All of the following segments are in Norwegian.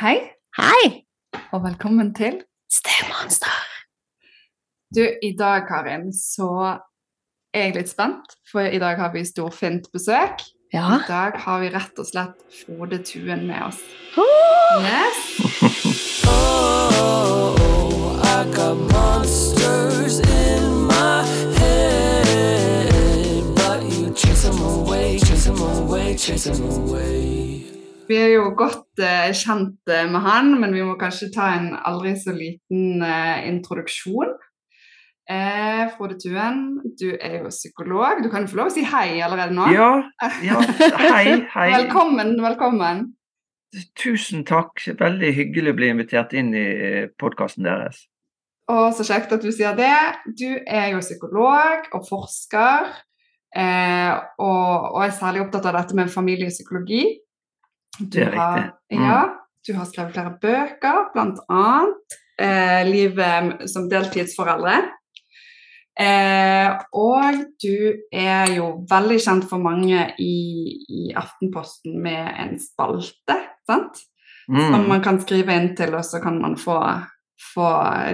Hei, Hei! og velkommen til Stemonster. Du, i dag, Karin, så er jeg litt spent, for i dag har vi storfint besøk. Ja. I dag har vi rett og slett Frode Tuen med oss. Oh, Yes! Oh, I got monsters in my head, but you chase them away, chase them away, chase them away. Vi er jo godt eh, kjent eh, med han, men vi må kanskje ta en aldri så liten eh, introduksjon. Eh, Frode Tuen, du er jo psykolog. Du kan jo få lov å si hei allerede nå. Ja, ja, hei, hei. Velkommen, velkommen. Tusen takk. Veldig hyggelig å bli invitert inn i podkasten deres. Og så kjekt at du sier det. Du er jo psykolog og forsker, eh, og, og er særlig opptatt av dette med familiepsykologi. Du har. Mm. Ja, du har skrevet flere bøker, bl.a. Eh, 'Livet som deltidsforeldre'. Eh, og du er jo veldig kjent for mange i, i Aftenposten med en spalte, sant? som Mm. man kan skrive inn til, og så kan man få, få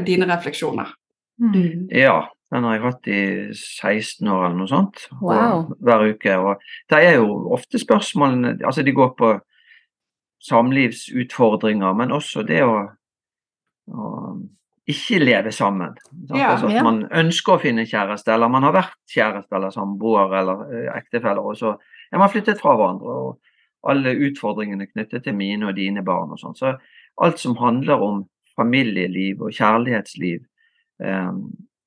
dine refleksjoner. Mm. Ja, den har jeg hatt i 16 år eller noe sånt. og Wow. Hver uke. Og det er jo ofte spørsmålene Altså, de går på samlivsutfordringer, men også det å, å ikke leve sammen. Ja, altså at ja. man ønsker å finne kjæreste, eller man har vært kjæreste eller samboer eller eh, ektefeller, og så er man flyttet fra hverandre. og alle utfordringene knyttet til mine og dine barn og sånn. Så alt som handler om familieliv og kjærlighetsliv, eh,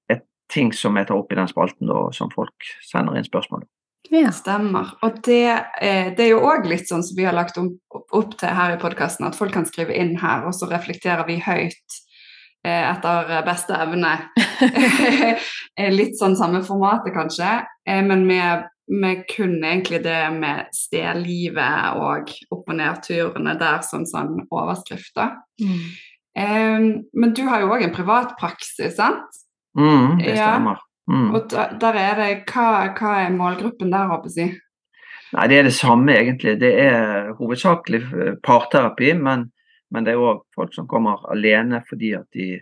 er ting som jeg tar opp i den spalten da, som folk sender inn spørsmål om. Ja. Stemmer. Og det, eh, det er jo òg litt sånn som vi har lagt opp til her i podkasten, at folk kan skrive inn her, og så reflekterer vi høyt eh, etter beste evne. Eh, litt sånn samme formatet, kanskje, eh, men med, med kun egentlig det med stedlivet og opp- og nedturene der som sånn overskrifter. Mm. Eh, men du har jo òg en privat praksis, sant? Mm, det Ja. Mm. Og der er det hva, hva er målgruppen der, håper jeg å si? Nei, det er det samme egentlig. Det er hovedsakelig eh, parterapi, men, men det er òg folk som kommer alene fordi at de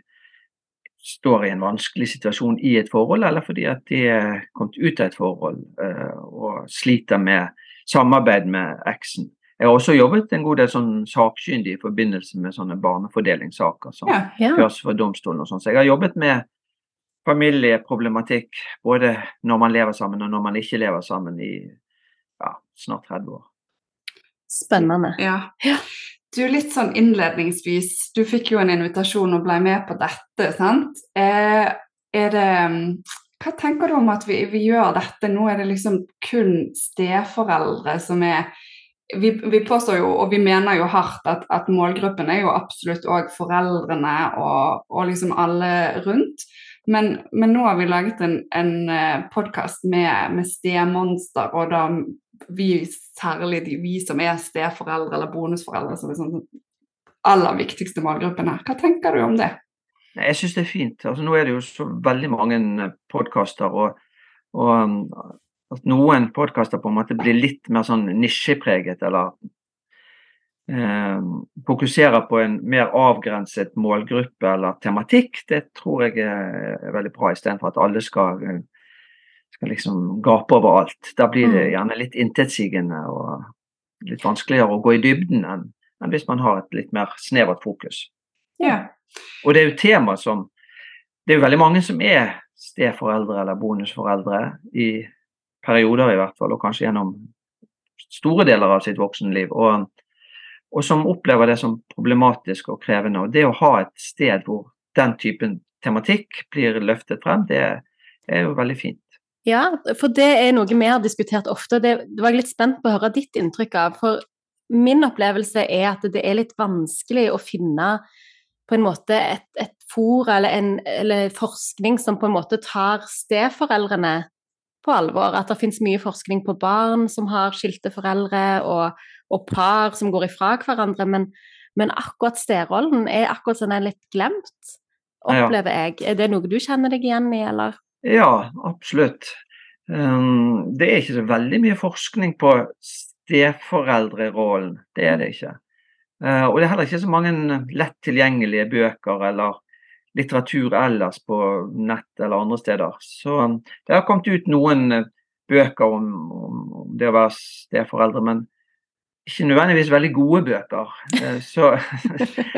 står i en vanskelig situasjon i et forhold, eller fordi at de er kommet ut av et forhold eh, og sliter med samarbeid med eksen. Jeg har også jobbet en god del sånn sakkyndig i forbindelse med sånne barnefordelingssaker som Ja. Ja. høres for domstolen og sånn. Så jeg har jobbet med familieproblematikk både når man lever sammen og når man ikke lever sammen i ja, snart 30 år. Spennende. Ja. Ja. Du, litt sånn innledningsvis, du fikk jo en invitasjon og ble med på dette, sant? Eh, er det Hva tenker du om at vi, vi gjør dette? Nå er det liksom kun steforeldre som er vi, vi påstår jo, og vi mener jo hardt, at, at målgruppen er jo absolutt òg foreldrene og, og liksom alle rundt. Men, men nå har vi laget en, en podkast med, med stemonster, og da vi, særlig de, vi som er steforeldre eller bonusforeldre, som er sånn aller viktigste målgruppen her. Hva tenker du om det? Jeg syns det er fint. Altså, nå er det jo så veldig mange podkaster, og, og um, at noen podkaster på en måte blir litt mer sånn nisjepreget, eller eh, fokuserer på en mer avgrenset målgruppe eller tematikk, det tror jeg er veldig bra, istedenfor at alle skal, skal liksom gape over alt. Da blir det Mm. gjerne litt intetsigende og litt vanskeligere å gå i dybden enn, enn hvis man har et litt mer snevert fokus. Ja. Og det er jo tema som Det er jo veldig mange som er steforeldre eller bonusforeldre i perioder i hvert fall, og kanskje gjennom store deler av sitt voksenliv. Og, og som opplever det som problematisk og krevende. Og det å ha et sted hvor den typen tematikk blir løftet frem, det er jo veldig fint. Ja, for det er noe vi har diskutert ofte. Det, det var jeg litt spent på å høre ditt inntrykk av. For min opplevelse er at det er litt vanskelig å finne på en måte et, et for eller, en, eller forskning som på en måte tar steforeldrene på alvor. At det finnes mye forskning på barn som har skilte foreldre, og, og par som går ifra hverandre. Men, men akkurat stedrollen er akkurat sånn er litt glemt, opplever jeg. Er det noe du kjenner deg igjen i, eller? Ja, absolutt. Um, det er ikke så veldig mye forskning på steforeldrerollen, det er det ikke. Eh, og det er heller ikke så mange lett tilgjengelige bøker eller litteratur ellers på nett eller andre steder. Så um, det har kommet ut noen eh, bøker om, om, om det å være steforeldre, men ikke nødvendigvis veldig gode bøker. Så,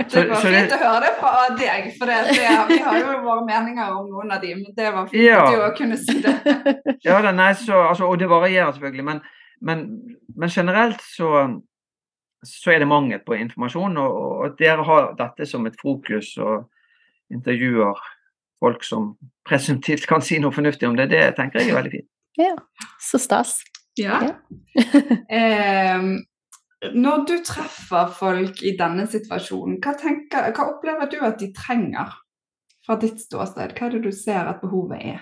Så, Det var fint å høre det fra deg, for det, det, vi har jo våre meninger om noen av de, men det var fint Ja. at du òg kunne si det. Ja, det, nei, så, altså, og det varierer selvfølgelig, men, men, men generelt så, så er det mangel på informasjon. Og, og dere har dette som et fokus og intervjuer folk som presumptivt kan si noe fornuftig om det, det tenker jeg er veldig fint. Ja, Så stas. Ja. Ja. Ehm, når du treffer folk i denne situasjonen, hva, tenker, hva opplever du at de trenger fra ditt ståsted? Hva er det du ser at behovet er?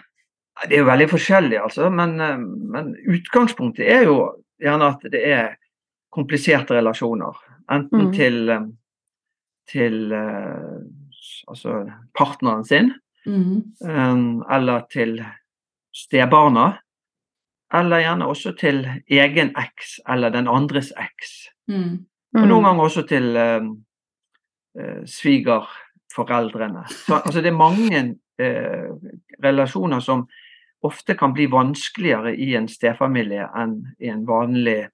Det er jo veldig forskjellig, altså, men, eh, men utgangspunktet er jo gjerne at det er kompliserte relasjoner. Enten Mm. til, eh, til eh, altså partneren sin, mm. eller til stebarna. Eller gjerne også til egen eks eller den andres eks. Mm. Og Mm. noen ganger også til eh, eh, svigerforeldrene. Så, altså det er mange eh, relasjoner som ofte kan bli vanskeligere i en stefamilie enn i en vanlig,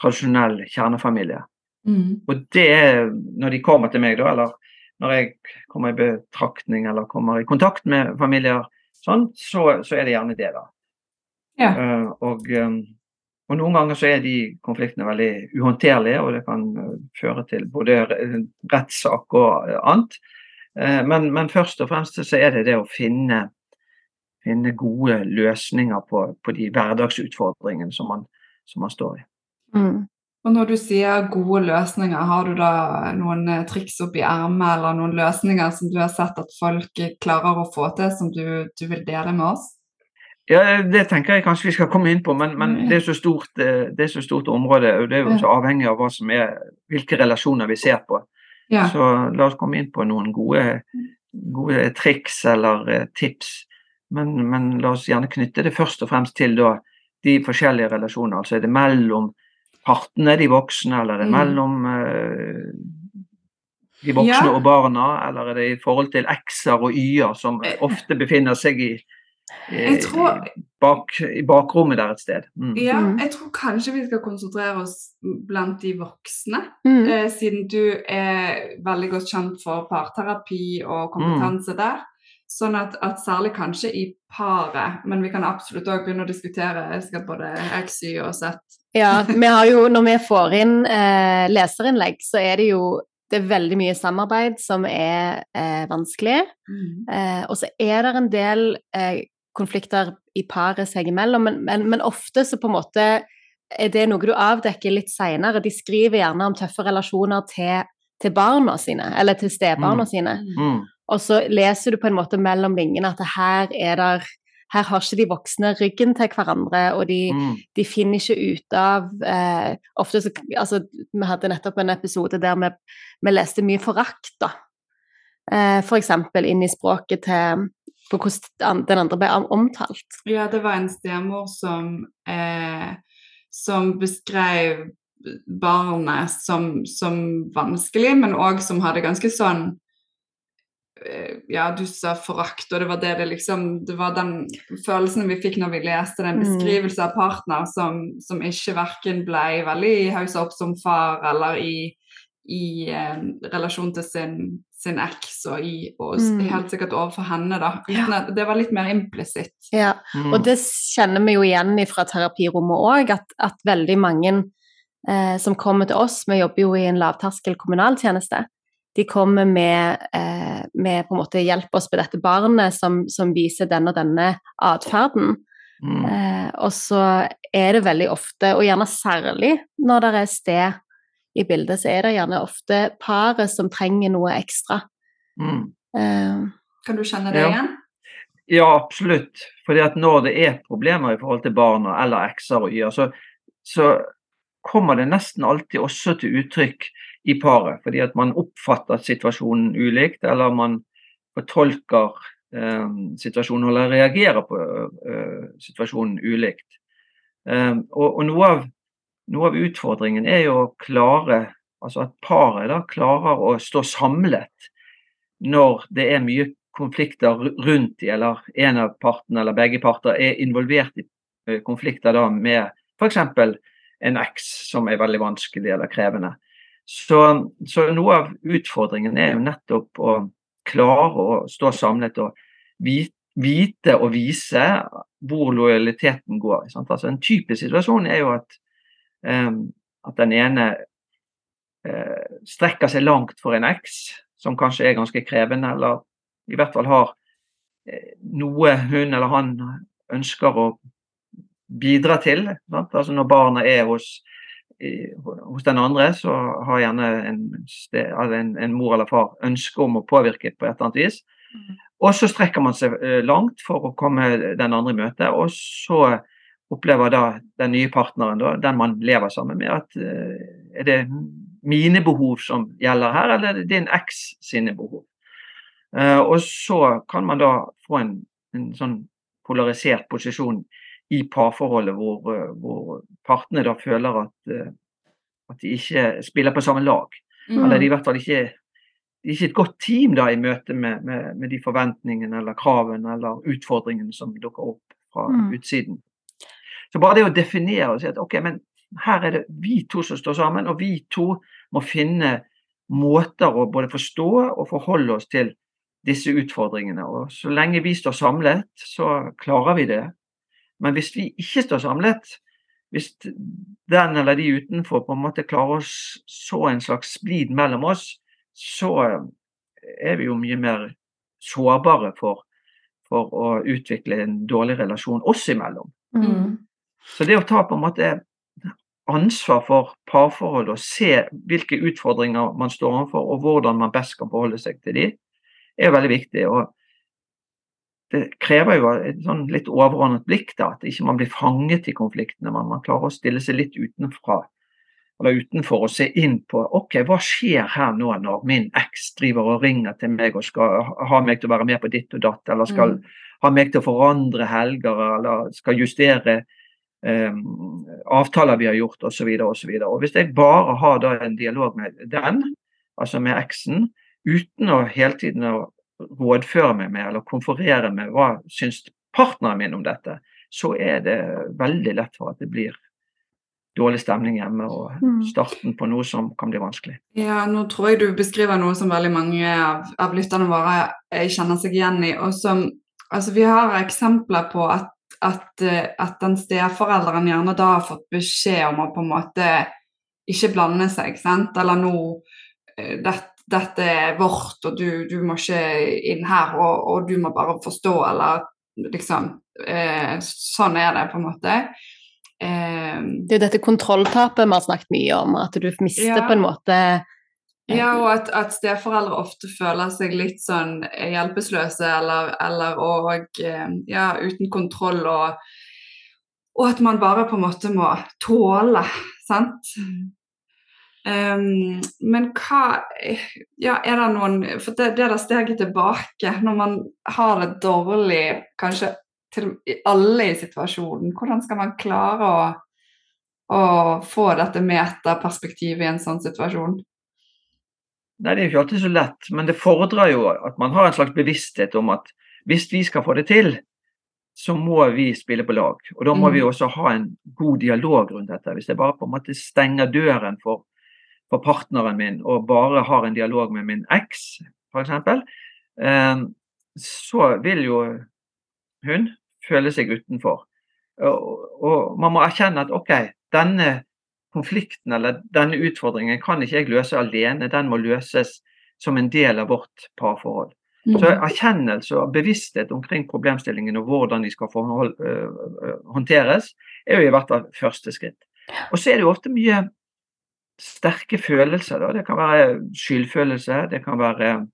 tradisjonell kjernefamilie. Mm. Og det er når de kommer til meg, da, eller når jeg kommer i betraktning eller kommer i kontakt med familier, sånn, så, så er det gjerne det, da. Ja. Eh, og, eh, og noen ganger så er de konfliktene veldig uhåndterlige, og det kan eh, føre til både re- rettssak og eh, annet. Men, men først og fremst så er det det å finne, finne gode løsninger på, på de hverdagsutfordringene som man, som man står i. Mm. Og når du sier gode løsninger, har du da noen triks opp i ermet, eller noen løsninger som du har sett at folk klarer å få til, som du, du vil dele med oss? Ja, Det tenker jeg kanskje vi skal komme inn på, men, men Mm. det, er så stort, eh, det er så stort område. og Det er jo så avhengig av er, hvilke relasjoner vi ser på. Ja. Så la oss komme inn på noen gode, gode triks eller eh, tips. Men, men la oss gjerne knytte det først og fremst til da, de forskjellige relasjoner. Altså er det mellom partene, de voksne, eller er det Mm. mellom eh, de voksne Ja. og barna, eller er det i forhold til x-er og y-er som ofte befinner seg i, tror- bak, i bakrommet der et sted. Mm. Ja, Mm. jeg tror kanskje vi skal konsentrere oss blant de voksne, Mm. eh, siden du er veldig godt kjent for parterapi og kompetanse der. Sånn at, at særlig kanskje i paret, men vi kan absolutt òg begynne å diskutere sikkert både X, Y og Z. Ja, vi har jo, når vi får inn eh, leserinnlegg, så er det jo det er veldig mye samarbeid som er eh, vanskelig. Eh, og så er det en del eh, konflikter i paret seg imellom, men, men, men ofte så på en måte er det noe du avdekker litt seinere. De skriver gjerne om tøffe relasjoner til, til barna sine, eller til stebarna Mm. sine. Mm. Og så leser du på en måte mellom linjene at her er der her har ikke de voksne ryggen til hverandre, og de, Mm. de finner ikke ut av eh, Ofte så Altså, vi hadde nettopp en episode der vi, vi leste mye forakt, da. Eh, for eksempel inn i språket til på hvordan den andre ble omtalt. Ja, det var en stemor som, eh, som beskrev barnet som, som vanskelig, men òg som hadde ganske sånn eh, Ja, du sa forakt, og det var det det liksom Det var den følelsen vi fikk når vi leste den beskrivelsen av partner som, som ikke verken ble veldig haussa opp som far eller i, i eh, relasjon til sin, sin eks, og, i, og Mm. helt sikkert overfor henne, da. Uten at, det var litt mer implisitt. Ja, Mm. Og det kjenner vi jo igjen fra terapirommet òg, at, at veldig mange eh, som kommer til oss, vi jobber jo i en lavterskel kommunaltjeneste, de kommer med, eh, med på en måte hjelp oss på dette barnet som, som viser den og denne atferden. Mm. Eh, og så er det veldig ofte, og gjerne særlig når det er sted i bildet, så er det gjerne ofte paret som trenger noe ekstra. Mm. Eh, Kan du kjenne det Ja. igjen? Ja, absolutt. Fordi at når det er problemer i forhold til barna eller x-er og y-er, så, så kommer det nesten alltid også til uttrykk i paret. Fordi at man oppfatter situasjonen ulikt, eller man fortolker eh, situasjonen eller reagerer på eh, situasjonen ulikt. Eh, og og noe, av, noe av utfordringen er jo å klare Altså at paret da klarer å stå samlet når det er mye konflikter rundt de, eller en av partene eller begge parter er involvert i eh, konflikter da med f.eks. en eks som er veldig vanskelig eller krevende. Så, så, noe av utfordringen er jo nettopp å klare å stå samlet og vite, og vise hvor lojaliteten går. Altså En typisk situasjon er jo at, at den ene uh, strekker seg langt for en eks, som kanskje er ganske krevende, eller i hvert fall har uh, noe hun eller han ønsker å bidra til. Altså Når barna er hos hos den andre så har gjerne en, en, en, mor eller far ønske om å påvirke på et eller annet vis. Mm. Og så strekker man seg eh, langt for å komme den andre i møte, og så opplever da den nye partneren, da, den man lever sammen med, at uh, er det mine behov som gjelder her, eller er det din eks sine behov? Uh, og så kan man da få en, en sånn polarisert posisjon i parforholdet hvor, eh, hvor partene da føler at, eh, at, de ikke spiller på samme lag. Mm. Eller de i hvert fall ikke de er ikke et godt team da i møte med, med, med de forventningene eller kravene eller utfordringene som dukker opp fra mm. utsiden. Så bare det å definere og si at ok, men her er det vi to som står sammen, og vi to må finne måter å både forstå og forholde oss til disse utfordringene. Og så lenge vi står samlet, så klarer vi det. Men hvis vi ikke står samlet, hvis den eller de utenfor på en måte klarer å så en slags splid mellom oss, så er vi jo mye mer sårbare for, for å utvikle en dårlig relasjon oss imellom. Mm. Så det å ta på en måte ansvar for parforholdet og se hvilke utfordringer man står overfor, og hvordan man best kan forholde seg til de, er veldig viktig. Og det krever jo et sånn litt overordnet blikk, da, at ikke man blir fanget i konfliktene. Men man klarer å stille seg litt utenfra, eller utenfor og se inn på ok, hva skjer her nå når min eks driver og ringer til meg og skal ha meg til å være med på ditt og datt, eller skal mm. ha meg til å forandre helger, eller skal justere avtaler vi har gjort osv. osv. Hvis jeg bare har da en dialog med den, altså med eksen, uten å hele tiden å rådføre meg med eller konferere med hva syns partneren min om dette, så er det veldig lett for at det blir dårlig stemning hjemme og mm. starten på noe som kan bli vanskelig. Ja, nå tror jeg du beskriver noe som veldig mange av, av lytterne våre eh, kjenner seg igjen i. og som, altså Vi har eksempler på at, at, eh, at den steforelderen gjerne da har fått beskjed om å på en måte ikke blande seg, sant? eller nå eh, dette dette er vårt, og du, du må ikke inn her, og, og, du må bare forstå, eller liksom eh, Sånn er det, på en måte. Eh, det er jo dette kontrolltapet vi har snakket mye om, at du mister ja. på en måte ja, og at, at steforeldre ofte føler seg litt sånn hjelpeløse eller, eller og, eh, ja, uten kontroll, og, og, at man bare på en måte må tåle, sant. Um, men hva Ja, er det noen For det, det der steget tilbake, når man har det dårlig, kanskje til alle i situasjonen, hvordan skal man klare å, å få dette metaperspektivet i en sånn situasjon? Nei, Det er jo ikke alltid så lett, men det fordrer jo at man har en slags bevissthet om at hvis vi skal få det til, så må vi spille på lag. Og da må mm. vi også ha en god dialog rundt dette. Hvis jeg bare på en måte stenger døren for for partneren min og bare har en dialog med min eks, f.eks., eh, så vil jo hun føle seg utenfor. Og, man må erkjenne at OK, denne konflikten eller denne utfordringen kan ikke jeg løse alene, den må løses som en del av vårt parforhold. Mm. Så erkjennelse og bevissthet omkring problemstillingen og hvordan de skal forhold, øh, håndteres, er jo i hvert fall første skritt. Og så er det jo ofte mye sterke følelser. Da. Det kan være skyldfølelse, det kan være,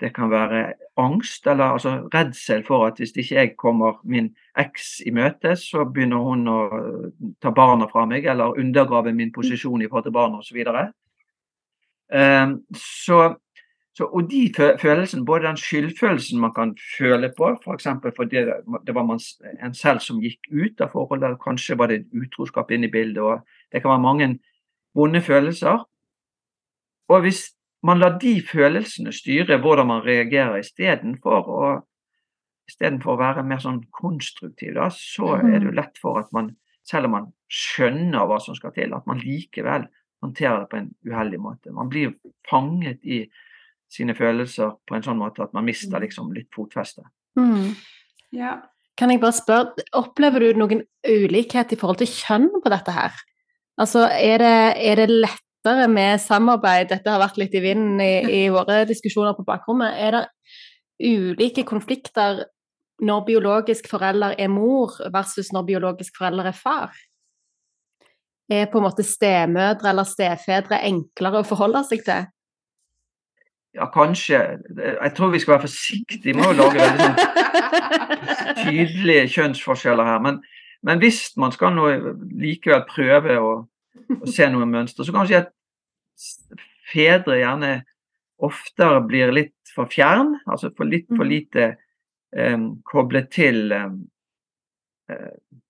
det kan være angst, eller altså redsel for at hvis ikke jeg kommer min eks i møte, så begynner hun å ta barna fra meg, eller undergrave min posisjon i forhold til barna osv. så så, så, og de følelsene, både den skyldfølelsen man kan føle på, f.eks. For fordi det var man, en selv som gikk ut av forholdet, kanskje var det utroskap inne i bildet, og det kan være mange vonde følelser. og hvis man lar de følelsene styre hvordan man reagerer istedenfor å Istedenfor å være mer sånn konstruktiv, da, så er det jo lett for at man, selv om man skjønner hva som skal til, at man likevel håndterer det på en uheldig måte. Man blir fanget i sine følelser på en sånn måte at man mister liksom litt fotfeste. Mm. Ja. Kan jeg bare spørre, opplever du noen ulikhet i forhold til kjønn på dette her? Altså, er det, er det lettere med samarbeid? Dette har vært litt i vinden i, i våre diskusjoner på bakrommet. Er det ulike konflikter når biologisk forelder er mor versus når biologisk forelder er far? Er på en måte stemødre eller stefedre enklere å forholde seg til? Ja, kanskje. Jeg tror vi skal være forsiktige med å lage veldig sånn tydelige kjønnsforskjeller her. Men, men hvis man skal nå likevel prøve å, å se noen mønster. så kanskje at fedre gjerne oftere blir litt for fjern, altså for litt for lite um, koblet til um,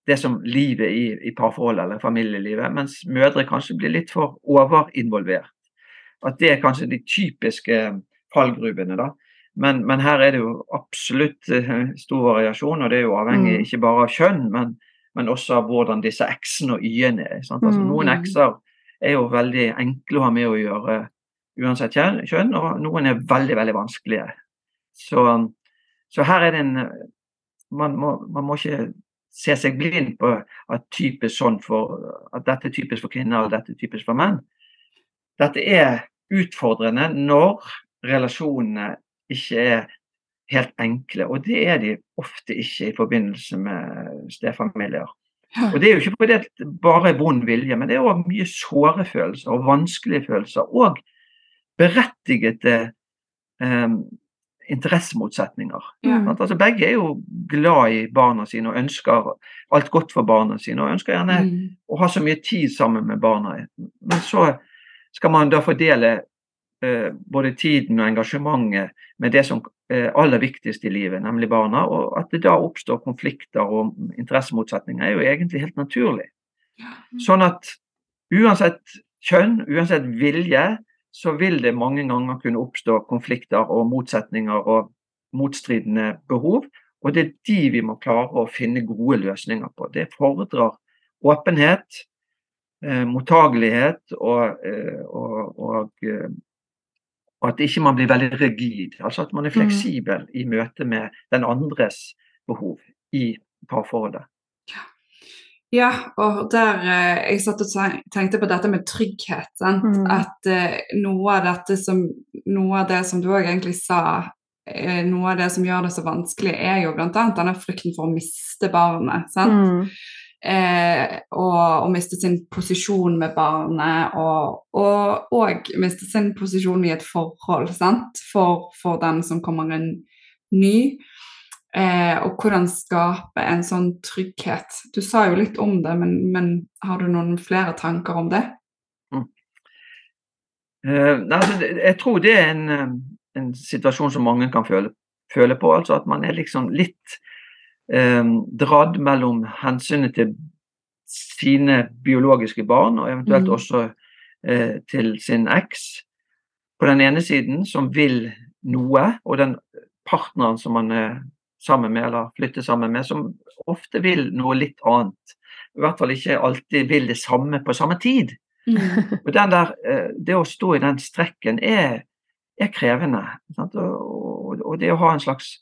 det som livet i, i parforholdet eller familielivet, mens mødre kanskje blir litt for overinvolvert. At det er kanskje de typiske fallgruvene. da. Men, men, her er det jo absolutt uh, stor variasjon, og det er jo avhengig mm. ikke bare av kjønn, men, men også av hvordan disse x-ene og y-ene er. Altså, noen Mm. x-er er jo veldig enkle å ha med å gjøre uansett kjønn, og noen er veldig, veldig vanskelige. Så, så her er det en man må, man må ikke se seg blind på at, sånn for, at dette er typisk for kvinner og dette er typisk for menn. Dette er utfordrende når relasjonene ikke er helt enkle, og det er de ofte ikke i forbindelse med stefamilier. Og Det er jo ikke fordi det bare er vond vilje, men det er òg mye såre følelser og vanskelige følelser. Og berettigede eh, interessemotsetninger. Ja. Altså, begge er jo glad i barna sine og ønsker alt godt for barna sine. Og ønsker gjerne Mm. å ha så mye tid sammen med barna. Men så skal man da fordele både tiden og engasjementet med det som er aller viktigst i livet, nemlig barna. Og at det da oppstår konflikter og interessemotsetninger, er jo egentlig helt naturlig. Sånn at uansett kjønn, uansett vilje, så vil det mange ganger kunne oppstå konflikter og motsetninger og motstridende behov. Og det er de vi må klare å finne gode løsninger på. Det fordrer åpenhet, eh, mottagelighet og, eh, og, og, eh, og at ikke man blir veldig rigid. Altså at man er fleksibel i møte med den andres behov i parforholdet. Ja, og der eh, jeg satt og tenkte på dette med trygghet. Sant? Mm. At eh, noe av dette som Noe av det som du òg egentlig sa, eh, noe av det som gjør det så vanskelig, er jo bl.a. denne frykten for å miste barnet. Sant? Mm. Eh, og, og miste sin posisjon med barnet, og, og, og miste sin posisjon i et forhold sant? For, for den som kommer inn ny. Eh, og hvordan skape en sånn trygghet. Du sa jo litt om det, men, men har du noen flere tanker om det? Eh, altså, jeg tror det er en, eh, en situasjon som mange kan føle, føle på. Altså at man er liksom litt eh, dradd mellom hensynet til sine biologiske barn, og eventuelt Mm. også eh, til sin eks på den ene siden, som vil noe, og den partneren som man er sammen med, eller flytter sammen med, som ofte vil noe litt annet. I hvert fall ikke alltid vil det samme på samme tid. Og den der, eh, Det å stå i den strekken er, er krevende. Sant? Og, og, og det å ha en slags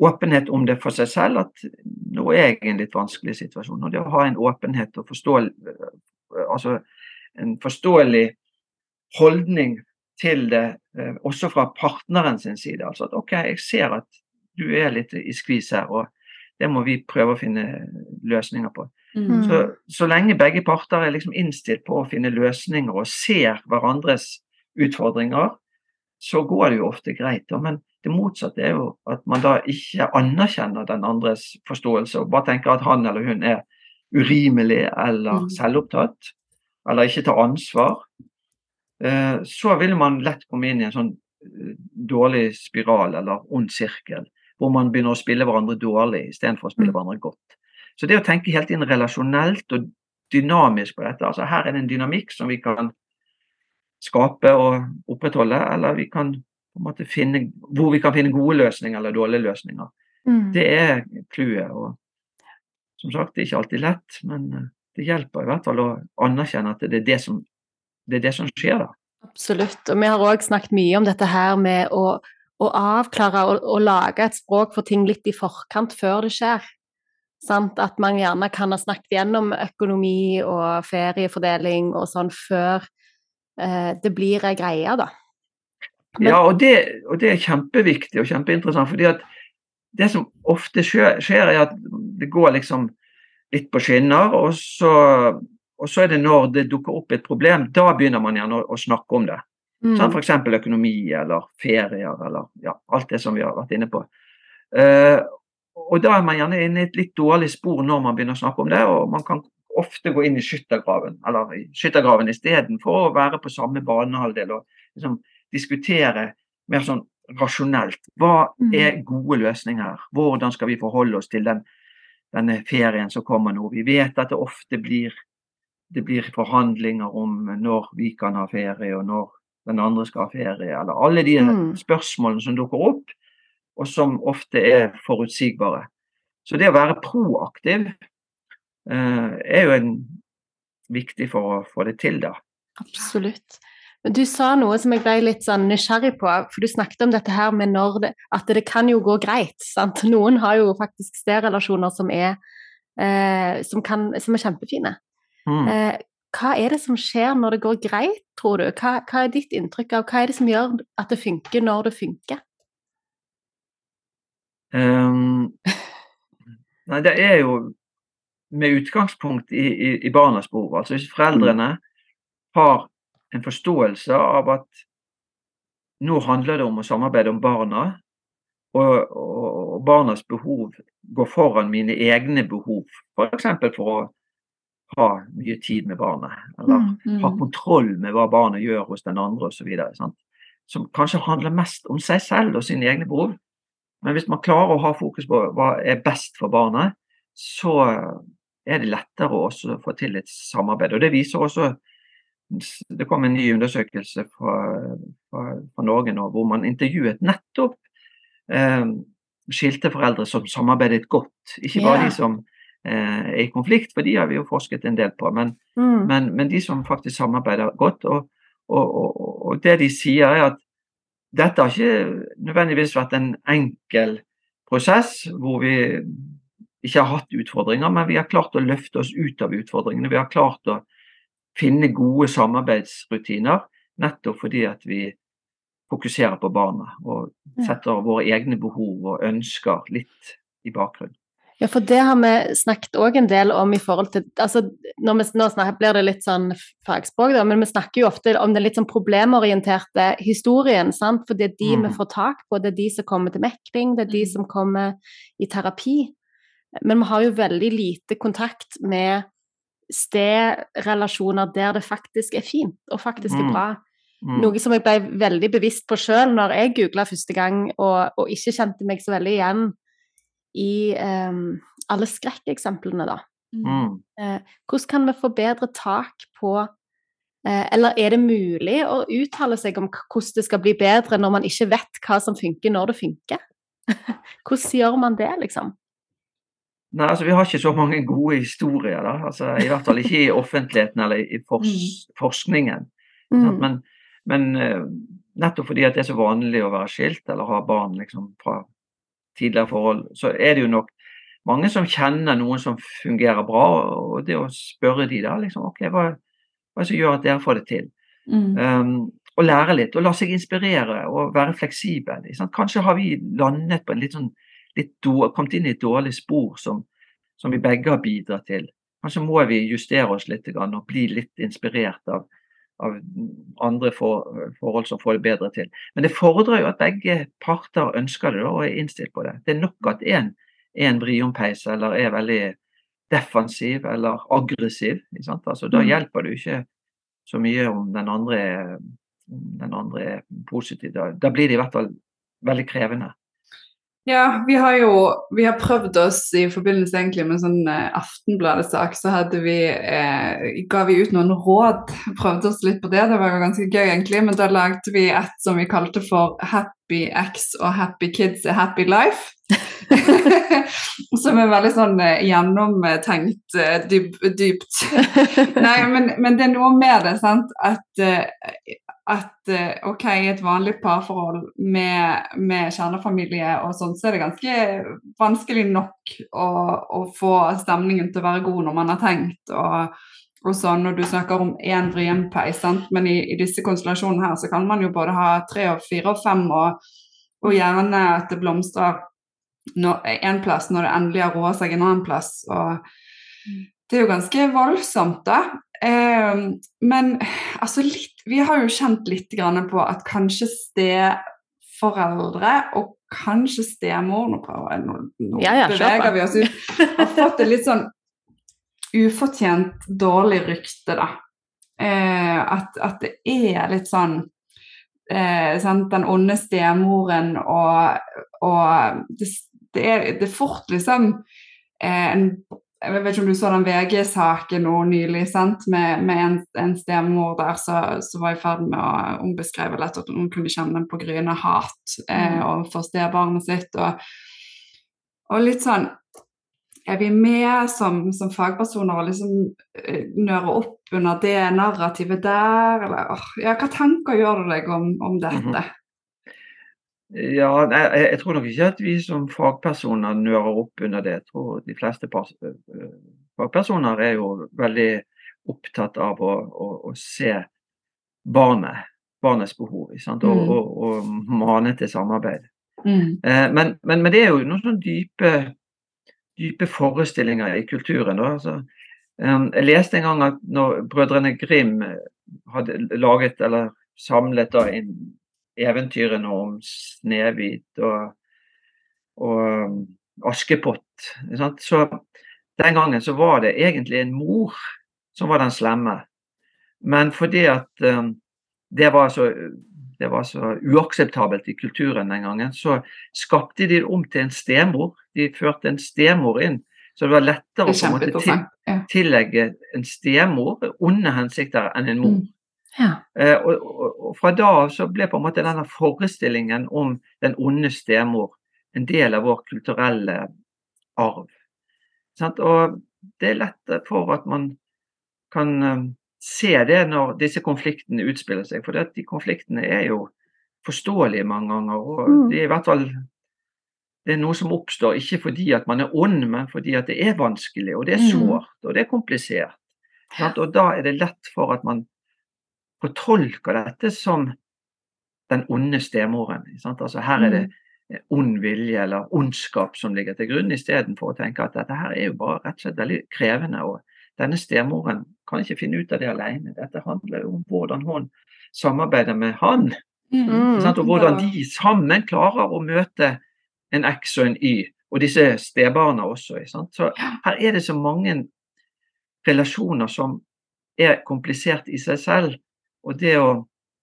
åpenhet om det for seg selv, at nå er jeg i en litt vanskelig situasjon. Og det å ha en åpenhet og forstå, eh, altså en forståelig holdning til det, eh, også fra partneren sin side. Altså at OK, jeg ser at du er litt i skvis her, og det må vi prøve å finne løsninger på. Mm. Så, så lenge begge parter er liksom innstilt på å finne løsninger og ser hverandres utfordringer, så går det jo ofte greit. Men det motsatte er jo at man da ikke anerkjenner den andres forståelse og bare tenker at han eller hun er urimelig eller Mm. selvopptatt, eller ikke tar ansvar. Eh, Så vil man lett komme inn i en sånn eh, dårlig spiral eller ond sirkel, hvor man begynner å spille hverandre dårlig istedenfor å spille Mm. hverandre godt. Så det å tenke helt inn relasjonelt og dynamisk på dette, altså her er det en dynamikk som vi kan skape og opprettholde, eller vi kan finne, hvor vi kan finne gode løsninger eller dårlige løsninger. Mm. Det er clouet. Og som sagt, det er ikke alltid lett, men eh, det hjelper i hvert fall å anerkjenne at det er det som, det er det som skjer da. Absolutt. Og vi har òg snakket mye om dette her med å, å avklare og, og lage et språk for ting litt i forkant før det skjer. Sant? At man gjerne kan ha snakket gjennom økonomi og feriefordeling og sånn før eh, det blir ei greie, da. Men- Ja, og det, og det er kjempeviktig og kjempeinteressant. fordi at det som ofte skjer, skjer er at det går liksom litt på skinner, og så, og så er det når det dukker opp et problem, da begynner man gjerne å, å snakke om det. Mm. Sånn, F.eks. økonomi eller ferier eller ja, alt det som vi har vært inne på. Uh, og da er man gjerne inne i et litt dårlig spor når man begynner å snakke om det, og man kan ofte gå inn i skyttergraven, eller i skyttergraven istedenfor å være på samme banehalvdel og liksom diskutere mer sånn rasjonelt. Hva Mhm. er gode løsninger her? Hvordan skal vi forholde oss til den, denne ferien som kommer nå? Vi vet at det ofte blir, det blir forhandlinger om når vi kan ha ferie, og når den andre skal ha ferie, eller alle de Mm. spørsmålene som dukker opp, og som ofte er forutsigbare. Så det å være proaktiv eh, er jo en, viktig for å få det til, da. Absolutt. Du sa noe som jeg ble litt sånn nysgjerrig på, for du snakket om dette her med når det, at det kan jo gå greit. Sant? Noen har jo faktisk stedrelasjoner som er, eh, som, kan, som er kjempefine. Mm. Eh, hva er det som skjer når det går greit, tror du? Hva, hva er ditt inntrykk av hva er det som gjør at det funker når det funker? Um, nei, det er jo med utgangspunkt i, i, i barnas behov. Altså hvis foreldrene har en forståelse av at nå handler det om å samarbeide om barna, og, og, og barnas behov går foran mine egne behov, f.eks. For, for å ha mye tid med barnet, eller ha Mm. kontroll med hva barnet gjør hos den andre osv. Som kanskje handler mest om seg selv og sine egne behov. Men hvis man klarer å ha fokus på hva er best for barnet, så er det lettere å få til et samarbeid. Og det viser også Det kom en ny undersøkelse fra, fra, fra Norge nå, hvor man intervjuet nettopp eh, skilte foreldre som samarbeidet godt. Ikke bare yeah. de som eh, er i konflikt, for de har vi jo forsket en del på. men Mm. men, men de som faktisk samarbeider godt. Og, og, og, og det de sier, er at dette har ikke nødvendigvis vært en enkel prosess hvor vi ikke har hatt utfordringer, men vi har klart å løfte oss ut av utfordringene. Vi har klart å finne gode samarbeidsrutiner nettopp fordi at vi fokuserer på barna og setter våre egne behov og ønsker litt i bakgrunnen. Ja, for det har vi snakket òg en del om i forhold til altså, når vi, Nå snakker, blir det litt sånn fagspråk, da, men vi snakker jo ofte om den litt sånn problemorienterte historien. sant? For det er de vi Mhm. får tak på, det er de som kommer til mekling, det er de Mhm. som kommer i terapi. Men vi har jo veldig lite kontakt med stedrelasjoner der det faktisk er fint og faktisk er Mm. bra. Mm. Noe som jeg ble veldig bevisst på sjøl når jeg googla første gang, og, og ikke kjente meg så veldig igjen i um, alle skrekkeksemplene, da. Mm. Eh, hvordan kan vi få bedre tak på eh, Eller er det mulig å uttale seg om hvordan det skal bli bedre når man ikke vet hva som funker når det funker? hvordan gjør man det, liksom? Nei, altså Vi har ikke så mange gode historier. da, altså I hvert fall ikke i offentligheten eller i fors forskningen. sant? Mm. Men, men eh, nettopp fordi at det er så vanlig å være skilt eller ha barn liksom fra tidligere forhold, så er det jo nok mange som kjenner noen som fungerer bra. Og det å spørre de da, liksom, ok, hva, hva det som gjør at dere får det til? Mm. Um, og lære litt, og la seg inspirere og være fleksibel. sant? Kanskje har vi landet på en litt sånn litt dår, kommet inn i et dårlig spor som, som vi begge har bidratt til. Kanskje må vi justere oss litt og bli litt inspirert av, av andre for, forhold som får det bedre til. Men det fordrer jo at begge parter ønsker det og er innstilt på det. Det er nok at én er en briompeis eller er veldig defensiv eller aggressiv. Altså, da Mm. hjelper det jo ikke så mye om den andre den andre er positiv. Da, da blir det i hvert fall veldig krevende. Ja, vi har jo vi har prøvd oss i forbindelse egentlig med sånn eh, Aftenbladet-sak, så hadde vi, eh, ga vi ut noen råd. Prøvde oss litt på det, det var jo ganske gøy egentlig. Men da lagde vi et som vi kalte for Happy X og Happy Kids a Happy Life. som er veldig sånn eh, gjennomtenkt eh, dyp, dypt. Nei, men, men det er noe med det, sant. At, eh, at eh, ok, i et vanlig parforhold med, med kjernefamilie og sånn, så er det ganske vanskelig nok å, å få stemningen til å være god når man har tenkt. og, og sånn, Og du snakker om én vrienpeis, men i, i, disse konstellasjonene her så kan man jo både ha tre og fire og fem, og, og gjerne at det blomstrer én plass når det endelig har roa seg en annen plass. og det er jo ganske voldsomt, da. Eh, men altså litt Vi har jo kjent litt på at kanskje steforeldre og kanskje stemor Nå, prøver, nå, nå ja, ja, beveger vi oss ut. Har fått et litt sånn ufortjent dårlig rykte, da. Eh, at, at, det er litt sånn eh, sant, Den onde stemoren og, og det, det, er, det er fort liksom eh, en jeg vet ikke om du så den VG-saken nå nylig sant? med, med en, en, stemor der som var i ferd med å ombeskrive lett at hun kunne kjenne på gryende hat eh, mm. overfor stebarnet sitt. Og, og, litt sånn Er vi med som, som fagpersoner og liksom uh, nøre opp under det narrativet der, eller oh, ja, Hva tanker gjør du deg om, om dette? Mm -hmm. Ja, jeg, jeg, tror nok ikke at vi som fagpersoner nører opp under det. Jeg tror de fleste eh, fagpersoner er jo veldig opptatt av å, å, å se barnet, barnets behov, og, mm. og, og, mane til samarbeid. Mm. Eh, men, men, men, det er jo noen sånne dype, dype forestillinger i kulturen. Altså, um, jeg leste en gang at når brødrene Grim hadde laget eller samlet da, inn eventyrene om Snehvit og, og um, Askepott. Så den gangen så var det egentlig en mor som var den slemme. Men fordi at um, det, var så, det var så uakseptabelt i kulturen den gangen, så skapte de det om til en stemor. De førte en stemor inn. Så det var lettere å måte til, tillegge en stemor onde hensikter enn en mor. Mm. Ja. Eh, og, og, og, fra da av så ble på en måte denne forestillingen om den onde stemor en del av vår kulturelle arv. Sant? Og det er lett for at man kan um, se det når disse konfliktene utspiller seg. For de konfliktene er jo forståelige mange ganger. Og mm. det er i hvert fall det er noe som oppstår ikke fordi at man er ond, men fordi at det er vanskelig, og det er mm. sårt, og det er komplisert. Sant? Og da er det lett for at man fortolker dette som den onde stemoren. Altså her er det mm. ond vilje eller ondskap som ligger til grunn, istedenfor å tenke at dette her er jo bare rett og slett veldig krevende. og Denne stemoren kan ikke finne ut av det alene. Dette handler jo om hvordan hun samarbeider med han. Mm. Og hvordan de sammen klarer å møte en X og en Y, og disse stebarna også. Så her er det så mange relasjoner som er komplisert i seg selv, og det å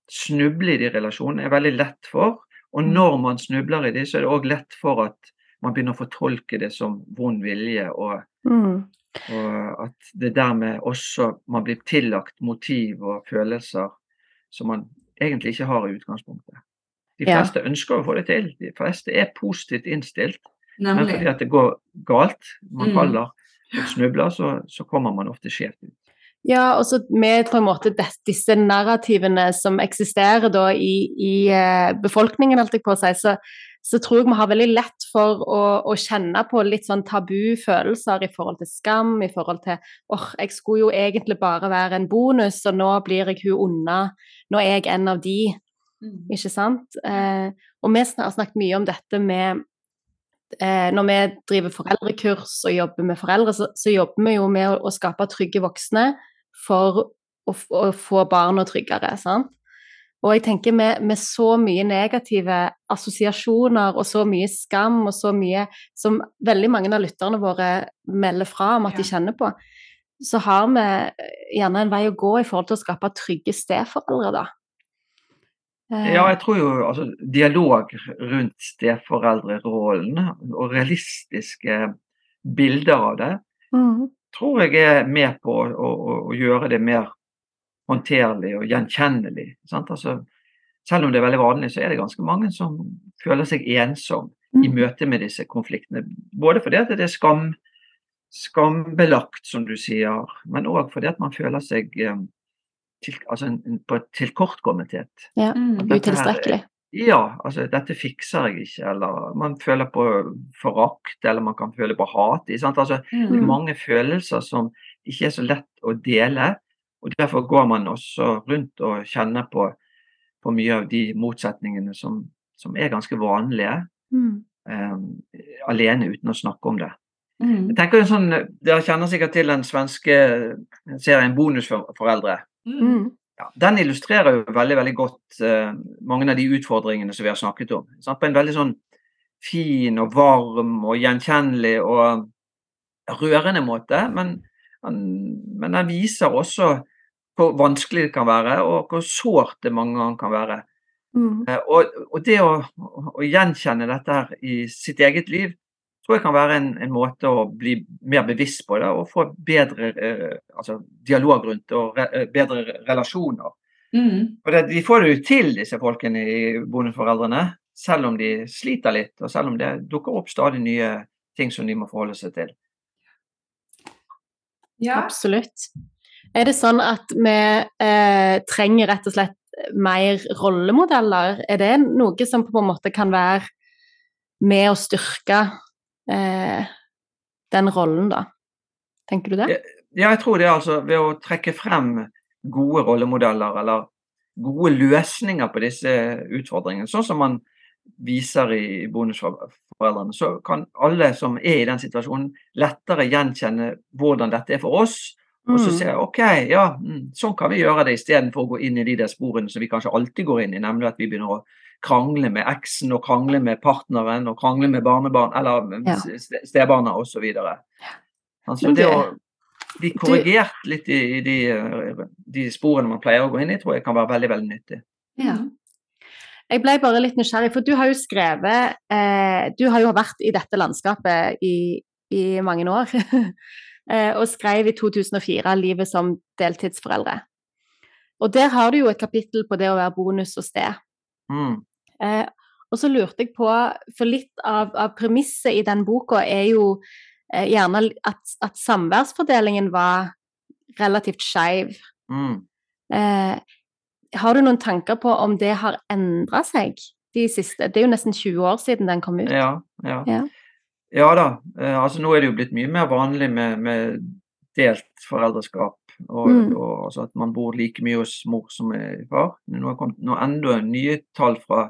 snuble i de relasjonene er veldig lett for. Og mm. når man snubler i de, så er det òg lett for at man begynner å fortolke det som vond vilje, og, mm. og at det dermed også man blir tillagt motiv og følelser som man egentlig ikke har i utgangspunktet. De fleste ja. ønsker å få det til, de fleste er positivt innstilt. Nemlig. Men fordi at det går galt, man mm. faller og snubler, så, så kommer man ofte skjevt ut. Ja, og så med på en måte disse narrativene som eksisterer da i, i eh, befolkningen, alt jeg på å si, så, så, tror jeg vi har veldig lett for å, å, kjenne på litt sånn tabu følelser i forhold til skam, i forhold til åh, oh, jeg skulle jo egentlig bare være en bonus, og nå blir jeg hun unna, nå er jeg en av de. Mm. Ikke sant? Eh, og vi har snakket mye om dette med eh, Når vi driver foreldrekurs og jobber med foreldre, så, så jobber vi jo med å, å skape trygge voksne for å, å få barna tryggere. sant? Og jeg tenker med, med, så mye negative assosiasjoner og så mye skam og så mye som veldig mange av lytterne våre melder fra om at ja. de kjenner på, så har vi gjerne en vei å gå i forhold til å skape trygge steforeldre, da. Eh, Ja, jeg tror jo altså, dialog rundt steforeldrerollen og realistiske bilder av det, mm, tror jeg er med på å, å, å gjøre det mer håndterlig og gjenkjennelig. Sant? Altså, selv om det er veldig vanlig, så er det ganske mange som føler seg ensom i mm, møte med disse konfliktene. Både fordi at det er skam, skambelagt, som du sier, men òg fordi at man føler seg eh, til, altså en, en, på tilkortkommenhet. ja. Mm. Utilstrekkelig. Ja, altså dette fikser jeg ikke, eller man føler på forakt, eller man kan føle på hat. Altså, det er Mm. mange følelser som ikke er så lett å dele, og derfor går man også rundt og kjenner på, på mye av de motsetningene som, som er ganske vanlige, Mm, um, alene uten å snakke om det. Mm. Jeg tenker jo sånn, Dere kjenner sikkert til den svenske serien Bonusforeldre. Mm, Ja, den illustrerer jo veldig veldig godt eh, mange av de utfordringene som vi har snakket om. Sant? På en veldig sånn fin og varm og gjenkjennelig og rørende måte. Men, men den viser også hvor vanskelig det kan være, og hvor sårt det mange ganger kan være. mm, Eh, Og, og det å, å, å gjenkjenne dette her i sitt eget liv tror jeg kan være en, en måte å bli mer bevisst på det og få bedre eh, altså dialog rundt det og re, eh, bedre relasjoner. Mm. For det, De får det jo til, disse folkene i bondeforeldrene, selv om de sliter litt, og selv om det dukker opp stadig nye ting som de må forholde seg til. Ja. absolutt. Er det sånn at vi eh, trenger rett og slett mer rollemodeller? Er det noe som på en måte kan være med å styrke eh, den rollen, da? Tenker du det? Ja, jeg tror det er altså ved å trekke frem gode rollemodeller eller gode løsninger på disse utfordringene, sånn som man viser i bonusforeldrene, så kan alle som er i den situasjonen lettere gjenkjenne hvordan dette er for oss, og så ser jeg OK, ja, mm, sånn kan vi gjøre det istedenfor å gå inn i de der sporene som vi kanskje alltid går inn i, nemlig at vi begynner å krangle med eksen og krangle med partneren og krangle med barnebarn eller med Ja. ste- stebarna osv. Altså det å bli korrigert litt i, i de, eh, de sporene man pleier å gå inn i, tror jeg kan være veldig, veldig nyttig. Ja. Jeg ble bare litt nysgjerrig, for du har jo skrevet eh, Du har jo vært i dette landskapet i, i mange år. eh, og skrev i 2004 'Livet som deltidsforeldre'. Og der har du jo et kapittel på det å være bonus og sted. Mm. Eh, og så lurte jeg på, for litt av, av premisset i den boka er jo eh, gjerne at, at samværsfordelingen var relativt skeiv. Mm. Eh, har du noen tanker på om det har endra seg de siste Det er jo nesten 20 år siden den kom ut. Ja, ja. Ja. Ja da. Eh, altså nå er det jo blitt mye mer vanlig med, med delt foreldreskap. Og, Mm. og altså at man bor like mye hos mor som i far. Nå har kommet nå enda nye tall fra,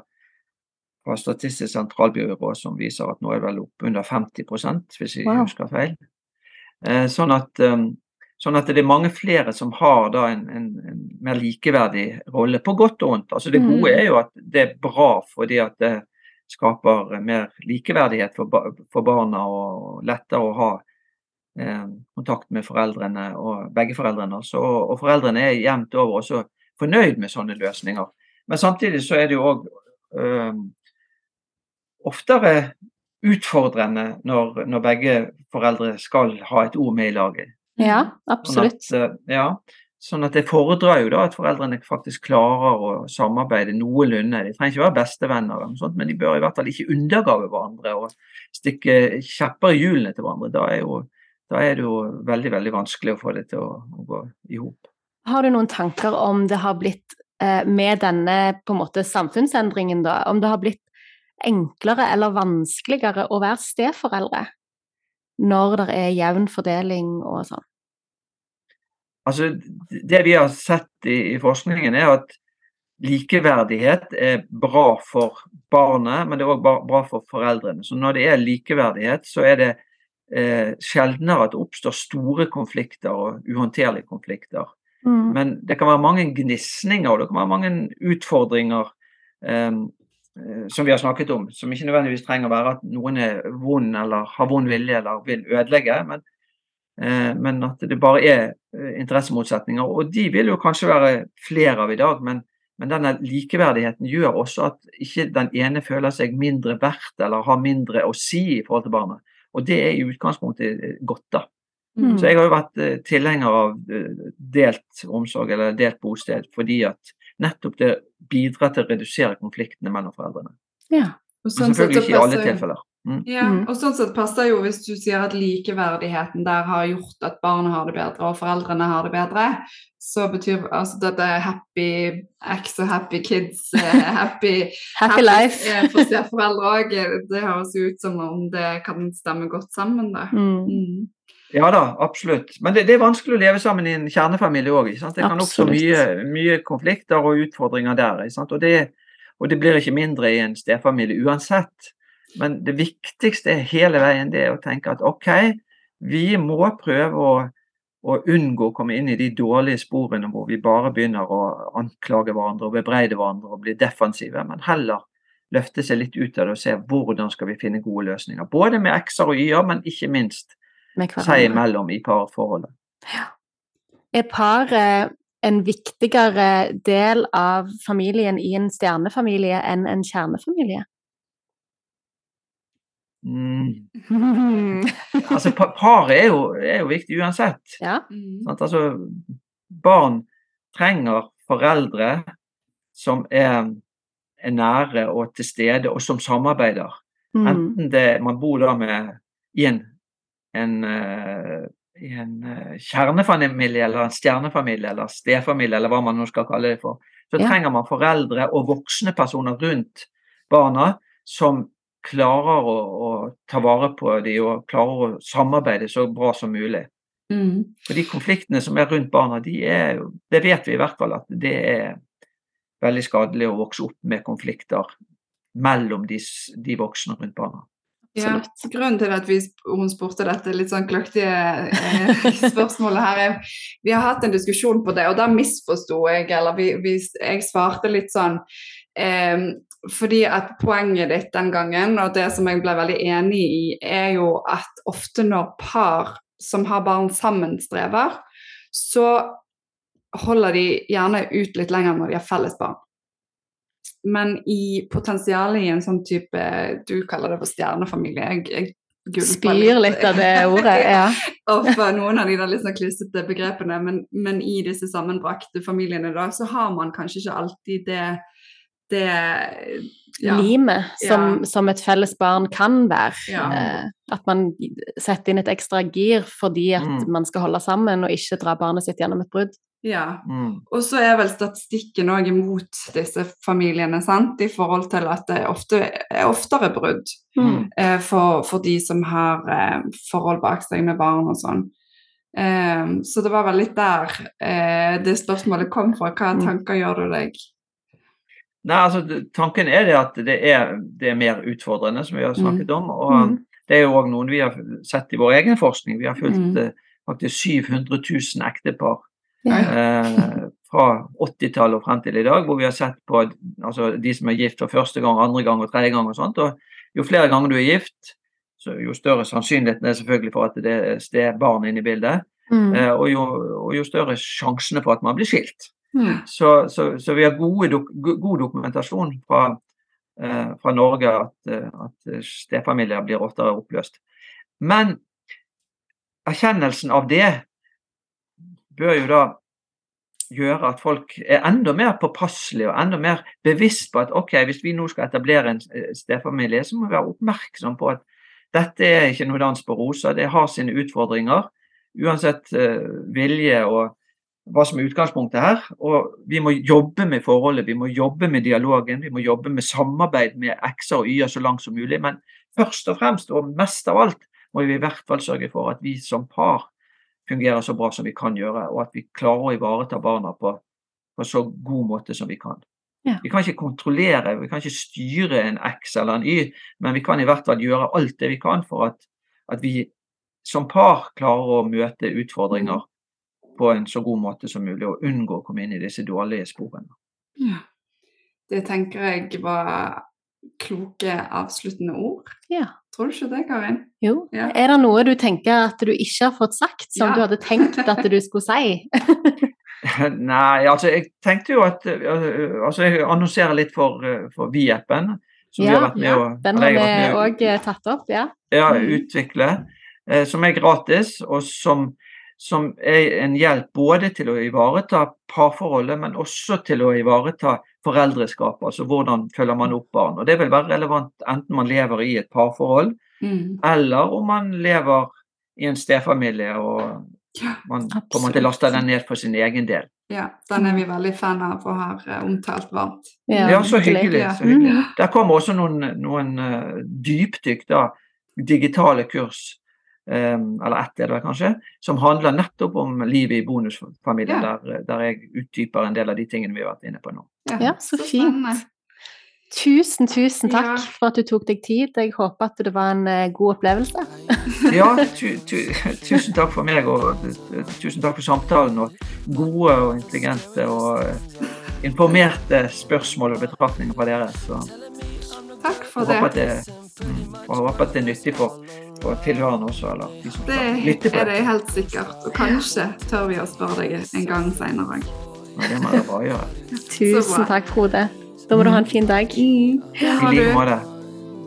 fra Statistisk sentralbyrå som viser at nå er det vel opp under 50 hvis jeg Wow. husker feil. Eh, sånn, at, um, sånn at det er mange flere som har da en, en, en mer likeverdig rolle, på godt og vondt. Altså det Mm. gode er jo at det er bra fordi at det skaper mer likeverdighet for, for barna og lettere å ha eh, kontakt med foreldrene og begge foreldrene. Så, og foreldrene er jevnt over også fornøyd med sånne løsninger. Men samtidig så er det jo òg eh, oftere utfordrende når, når begge foreldre skal ha et ord med i laget. Ja, Sånn absolutt. at, eh, ja, sånn at det foredrar jo da at foreldrene faktisk klarer å samarbeide noenlunde. De trenger ikke være bestevenner, men de bør i hvert fall ikke undergrave hverandre og stikke kjepper i hjulene til hverandre. Da er, jo, da er det jo veldig veldig vanskelig å få det til å, å gå i hop. Har du noen tanker om det har blitt, eh, med denne på en måte samfunnsendringen, da, om det har blitt enklere eller vanskeligere å være steforeldre når det er jevn fordeling og sånn? Altså, det vi har sett i, i forskningen, er at likeverdighet er bra for barnet, men det er òg bra for foreldrene. Så når det er likeverdighet, så er det eh, sjeldnere at det oppstår store konflikter og uhåndterlige konflikter. Mm. Men det kan være mange gnisninger og det kan være mange utfordringer eh, eh, som vi har snakket om, som ikke nødvendigvis trenger å være at noen er vond eller har vond vilje eller vil ødelegge, men, men at det bare er eh, interessemotsetninger. Og de vil jo kanskje være flere av i dag, men, Men denne likeverdigheten gjør også at ikke den ene føler seg mindre verdt eller har mindre å si i forhold til barnet. Og det er i utgangspunktet eh, godt, da. Mm. Så jeg har jo vært eh, tilhenger av eh, delt omsorg eller delt bosted fordi at nettopp det bidrar til å redusere konfliktene mellom foreldrene. Ja. Men sånn sett selvfølgelig ikke i alle tilfeller. Mm. Ja, Mm. og sånn sett passer jo hvis du sier at likeverdigheten der har gjort at barnet har det bedre og foreldrene har det bedre, så betyr altså dette happy ex og happy kids, eh, happy, Happy life. eh, for steforeldre òg. Det høres jo ut som om det kan stemme godt sammen, da. Mm. Mm. Ja da, absolutt. Men det, det er vanskelig å leve sammen i en kjernefamilie òg. Det kan oppstå mye, mye konflikter og utfordringer der. Ikke sant? Og, det, og det blir ikke mindre i en stefamilie uansett. Men det viktigste hele veien det er å tenke at OK, vi må prøve å, å unngå å komme inn i de dårlige sporene hvor vi bare begynner å anklage hverandre og bebreide hverandre og bli defensive, men heller løfte seg litt ut av det og se hvordan skal vi finne gode løsninger. Både med x-er og y-er, men ikke minst seg imellom i parforholdet. Er paret en viktigere del av familien i en stjernefamilie enn en kjernefamilie? Mm. Altså, paret er er jo viktig uansett. Ja. Mm. Altså, barn trenger foreldre som er, er nære og til stede, og som samarbeider. Mm. Enten det man bor da med i en, en, eh, i en eh, kjernefamilie, eller en stjernefamilie, eller stefamilie, eller hva man nå skal kalle det for. Så Ja. trenger man foreldre og voksne personer rundt barna som klarer å, å ta vare på de og klarer å samarbeide så bra som mulig. Mm. For de konfliktene som er rundt barna, de er, det vet vi i hvert fall at det er veldig skadelig å vokse opp med konflikter mellom de, de voksne rundt barna. Ja, grunnen til at vi, hun spurte dette litt sånn kløktige eh, spørsmålet her, er vi har hatt en diskusjon på det, og da misforsto jeg, eller vi, vi, jeg svarte litt sånn eh, fordi at poenget ditt den gangen, og det som jeg ble veldig enig i, er jo at ofte når par som har barn sammen strever, så holder de gjerne ut litt lenger når de har felles barn. Men i potensialet i en sånn type Du kaller det for stjernefamilie. Jeg, jeg Spyr litt av det ordet. Ja. og for noen av de litt sånn klissete begrepene, men, men i disse sammenbrakte familiene da, så har man kanskje ikke alltid det, det ja. Limet som, Ja. som et felles barn kan være. Ja. Eh, at man setter inn et ekstra gir fordi at Mm. man skal holde sammen og ikke dra barnet sitt gjennom et brudd. ja. Mm. Og så er vel statistikken òg imot disse familiene, sant? i forhold til at det ofte er oftere brudd Mm. eh, for, for de som har eh, forhold bak seg med barn og sånn. Eh, så det var vel litt der eh, det spørsmålet kom fra. Hva Mm. tanker gjør du deg? Nei, altså Tanken er det at det er, det er mer utfordrende, som vi har snakket om. Og Mm. det er jo òg noen vi har sett i vår egen forskning. Vi har fulgt Mm. eh, faktisk 700 000 ektepar Ja. eh, fra 80-tallet og frem til i dag, hvor vi har sett på altså, de som er gift for første gang, andre gang og tredje gang og sånt. Og jo flere ganger du er gift, så jo større sannsynligheten er selvfølgelig for at det er barn inne i bildet. Mm. Eh, og, jo, og jo større sjansene for at man blir skilt. Mm. Så, så, så vi har gode god dokumentasjon fra, eh, fra Norge at, eh, at stefamilier blir oftere oppløst. Men erkjennelsen av det bør jo da gjøre at folk er enda mer påpasselige og enda mer bevisst på at ok, hvis vi nå skal etablere en eh, stefamilie, så må vi være oppmerksom på at dette er ikke noe dans på roser, det har sine utfordringer. Uansett eh, vilje og hva som er utgangspunktet her. Og vi må jobbe med forholdet, vi må jobbe med dialogen, vi må jobbe med samarbeid med x-er og y-er så langt som mulig. Men først og fremst, og mest av alt, må vi i hvert fall sørge for at vi som par fungerer så bra som vi kan gjøre, og at vi klarer å ivareta barna på, på så god måte som vi kan. Ja. Vi kan ikke kontrollere, vi kan ikke styre en X eller en Y, men vi kan i hvert fall gjøre alt det vi kan for at, at vi som par klarer å møte utfordringer på en så god måte som mulig, og unngå å komme inn i disse dårlige sporene. Ja. Det tenker jeg var kloke avsluttende ord. Ja. Tror du ikke det, Karin? Jo. Ja. Er det noe du tenker at du ikke har fått sagt, som Ja. du hadde tenkt at du skulle si? Nei, altså jeg tenkte jo at øh, Altså jeg annonserer litt for, øh, for Vi-appen. Som vi har vært med ja, å Den har vi òg tatt opp, ja. ja, Mm. utvikle. eh, Som er gratis, og som, som er en hjelp både til å ivareta parforholdet, men også til å ivareta foreldreskapet. Altså hvordan følger man opp barn. Og det vil være relevant enten man lever i et parforhold, Mm. eller om man lever i en stefamilie og Ja, man på en måte laster den ned for sin egen del. Ja, den er vi veldig fan av og har eh, omtalt varmt. Ja, så hyggelig. Så hyggelig. Mm. Der kommer også noen, noen eh, dypdykk, da, digitale kurs, eller ett er det vel kanskje, som handler nettopp om livet i bonusfamilien, Ja. der, der jeg utdyper en del av de tingene vi har vært inne på nå. Ja, så så fint. Tusen, tusen takk Ja. for at du tok deg tid. Jeg håper at det var en eh, god opplevelse. Ja, tu, tu, tusen takk for meg, og tusen takk for samtalen. Og gode og intelligente og eh, informerte spørsmål og betraktninger fra dere. Så Takk for jeg håper at det. det, mm, og håper at det er nyttig for, for tilhørende også, eller de som Det skal lytte på er det. det helt sikkert. Og kanskje tør vi å spørre deg en gang seinere òg. Ja, det må jeg bare gjøre. Tusen takk, Frode. Da må du ha en fin dag. Det I like måte.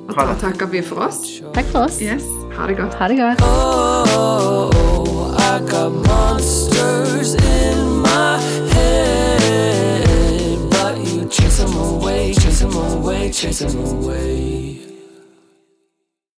Og da takker vi for oss. Takk for oss. Yes, ha det godt. Ha det godt. Oh, I got monsters in my head, but you chase them away, chase them away, chase them away.